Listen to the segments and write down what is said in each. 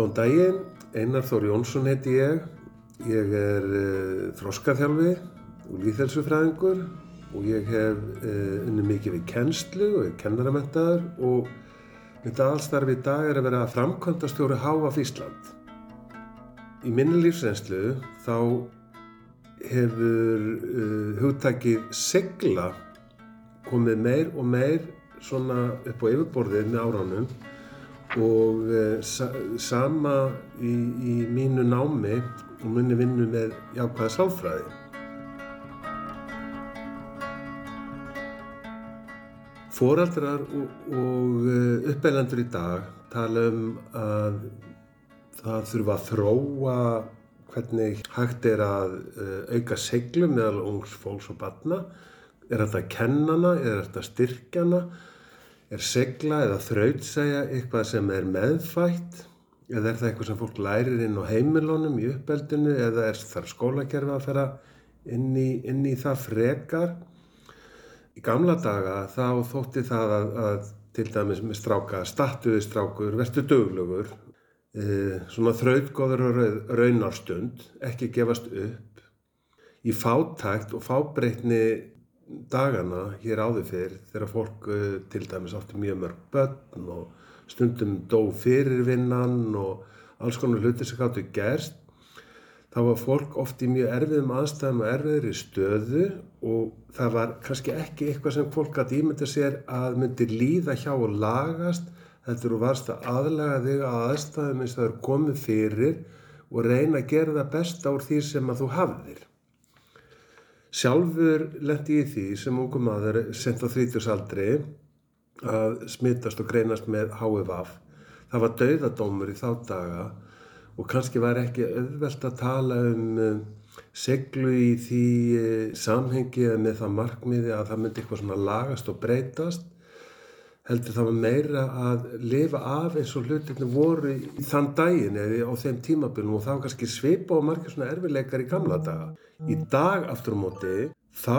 Góðan daginn, Einar Þór Jónsson heiti ég. Ég er uh, þróskaþjálfi og líðhelsufræðingur og ég hef uh, unni mikið við kennslu og er kennaramentaður og mitt aðalstarfi í dag er að vera framkvæmdastjóri Háaf Ísland. Í minni lífsreynslu þá hefur uh, hugtakið segla komið meir og meir svona upp á yfirborðið með áránum og uh, sa sama í, í mínu námi og minni vinnu með jákvæða sálfræði. Fóraldrar og, og uh, uppeilandur í dag tala um að það þurfa að þróa hvernig hægt er að uh, auka seglu meðal ungs fólks og barna. Er þetta að kenna hana, er þetta að styrkja hana, er segla eða þrautsæja eitthvað sem er meðfætt eða er það eitthvað sem fólk lærir inn á heimilónum í uppeldinu eða er þar skólakerfi að fara inn í, inn í það frekar. Í gamla daga þá þótti það að, að til dæmis með stráka, statuði strákur, verstu döglugur, e, svona þrautgóður og raunarstund, ekki gefast upp. Í fátækt og fábreytni dagana hér áður fyrr þegar fólk e, til dæmis átti mjög mörg börn og stundum dó fyrirvinnan og alls konar hluti sem gáttu gerst þá var fólk oft í mjög erfiðum aðstæðum og erfiðri stöðu og það var kannski ekki eitthvað sem fólk gæti ímynda sér að myndi líða hjá og lagast þetta eru varst að aðlaga þig að aðstæðum eins og það eru komið fyrir og reyna að gera það besta úr því sem að þú hafðir. Sjálfur lendi ég því sem ungum aður sent á þrítursaldri að smittast og greinast með HVV. Það var dauðadómur í þá daga og kannski var ekki auðvelt að tala um um seglu í því uh, samhengi eða með það markmiði að það myndi eitthvað svona lagast og breytast. Heldur það var meira að lifa af eins og hlutirni voru í þann daginn eða á þeim tímabilnum og það var kannski svipa og margir svona erfileikar í gamla daga. Í dag aftur á móti þá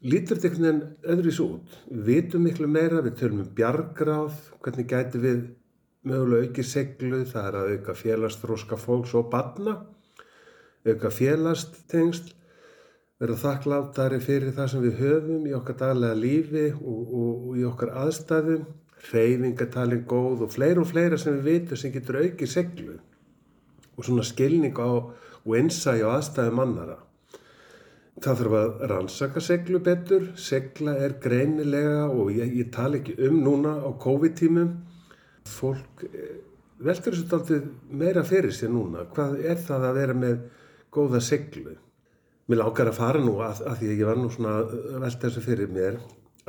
lítur þetta einhvern veginn öðruvísu út. Við vitum miklu meira, við tölum um bjargráð, hvernig gæti við mögulega auki seglu, það er að auka félagstróska fólks og barna, auka félagstengst, vera þakklátari fyrir það sem við höfum í okkar daglega lífi og, og, og í okkar aðstæðum, reyfingatalinn góð og fleira og fleira sem við vitum sem getur aukið seglu og svona skilning á og innsæi á aðstæðum annara. Það þarf að rannsaka seglu betur, segla er greinilega og ég, ég tala ekki um núna á COVID-tímum. Fólk veldur þessu aldrei meira fyrir sér núna. Hvað er það að vera með góða seglu? Mér lákar að fara nú að, að því að ég var nú svona velta þessu fyrir mér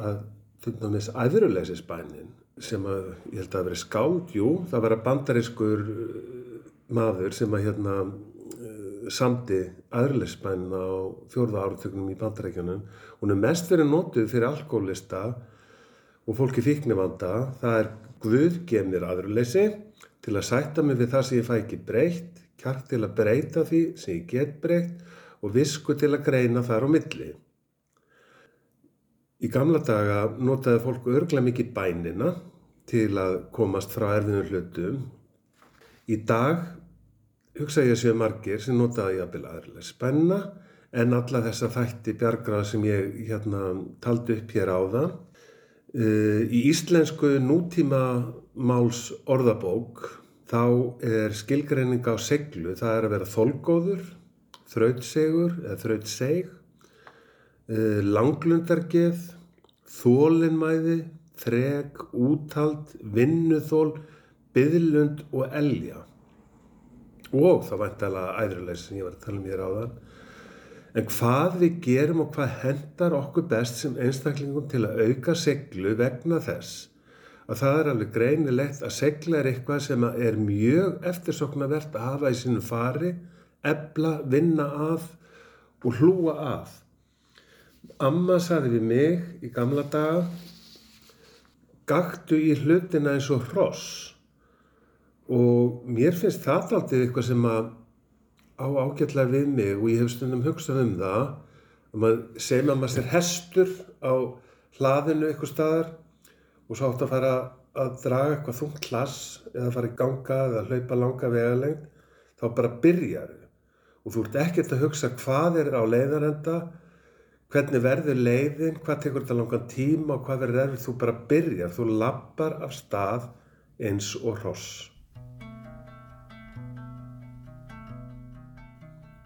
að fundna með þessu aðuruleysinsbænin sem að ég held að veri skáld, jú, það var að bandariskur maður sem að hérna samdi aðurleysbænin á fjórða áratökunum í bandarækjunum. Hún er mest verið nótuð fyrir alkoholista og fólki fíknivanda. Það er guðgemnir aðurleysi til að sætta mig við það sem ég fæ ekki breytt, kjark til að breyta því sem ég get breytt og visku til að greina þar á milli. Í gamla daga notaði fólk örglega mikið bænina til að komast frá erfiðum hlutum. Í dag hugsa ég að séu margir sem notaði jafnvel aðrilega spenna en alla þessa þætti bjargrað sem ég hérna taldi upp hér á það. Í íslensku nútíma máls orðabók þá er skilgreining á seglu, það er að vera þolgóður, þrautsegur eða þrautseg, langlundargeð, þólinnmæði, þreg, úthald, vinnuþól, byðlund og elja og það væntalega æðrulegs sem ég var að tala um hér á þann. En hvað við gerum og hvað hendar okkur best sem einstaklingum til að auka seglu vegna þess að það er alveg greinilegt að segla er eitthvað sem er mjög eftirsoknavert að hafa í sinu fari, ebla, vinna að og hlúa að. Amma saði við mig í gamla daga, gaktu í hlutina eins og hross og mér finnst það alltaf eitthvað sem að á ágætlega við mig og ég hef stundum hugsað um það að maður segja maður sér hestur á hlaðinu eitthvað staðar og svo átt að fara að draga eitthvað þungt klass eða fara í ganga eða hlaupa langa vegalengd, þá bara byrjar. Og þú ert ekkert að hugsa hvað er á leiðarenda, hvernig verður leiðin, hvað tekur þetta langan tíma og hvað verður erfið. Þú bara byrjar, þú lappar af stað eins og hross.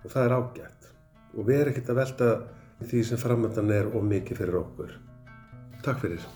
Og það er ágætt. Og við erum ekkert að velta því sem framöndan er of mikið fyrir okkur. Takk fyrir.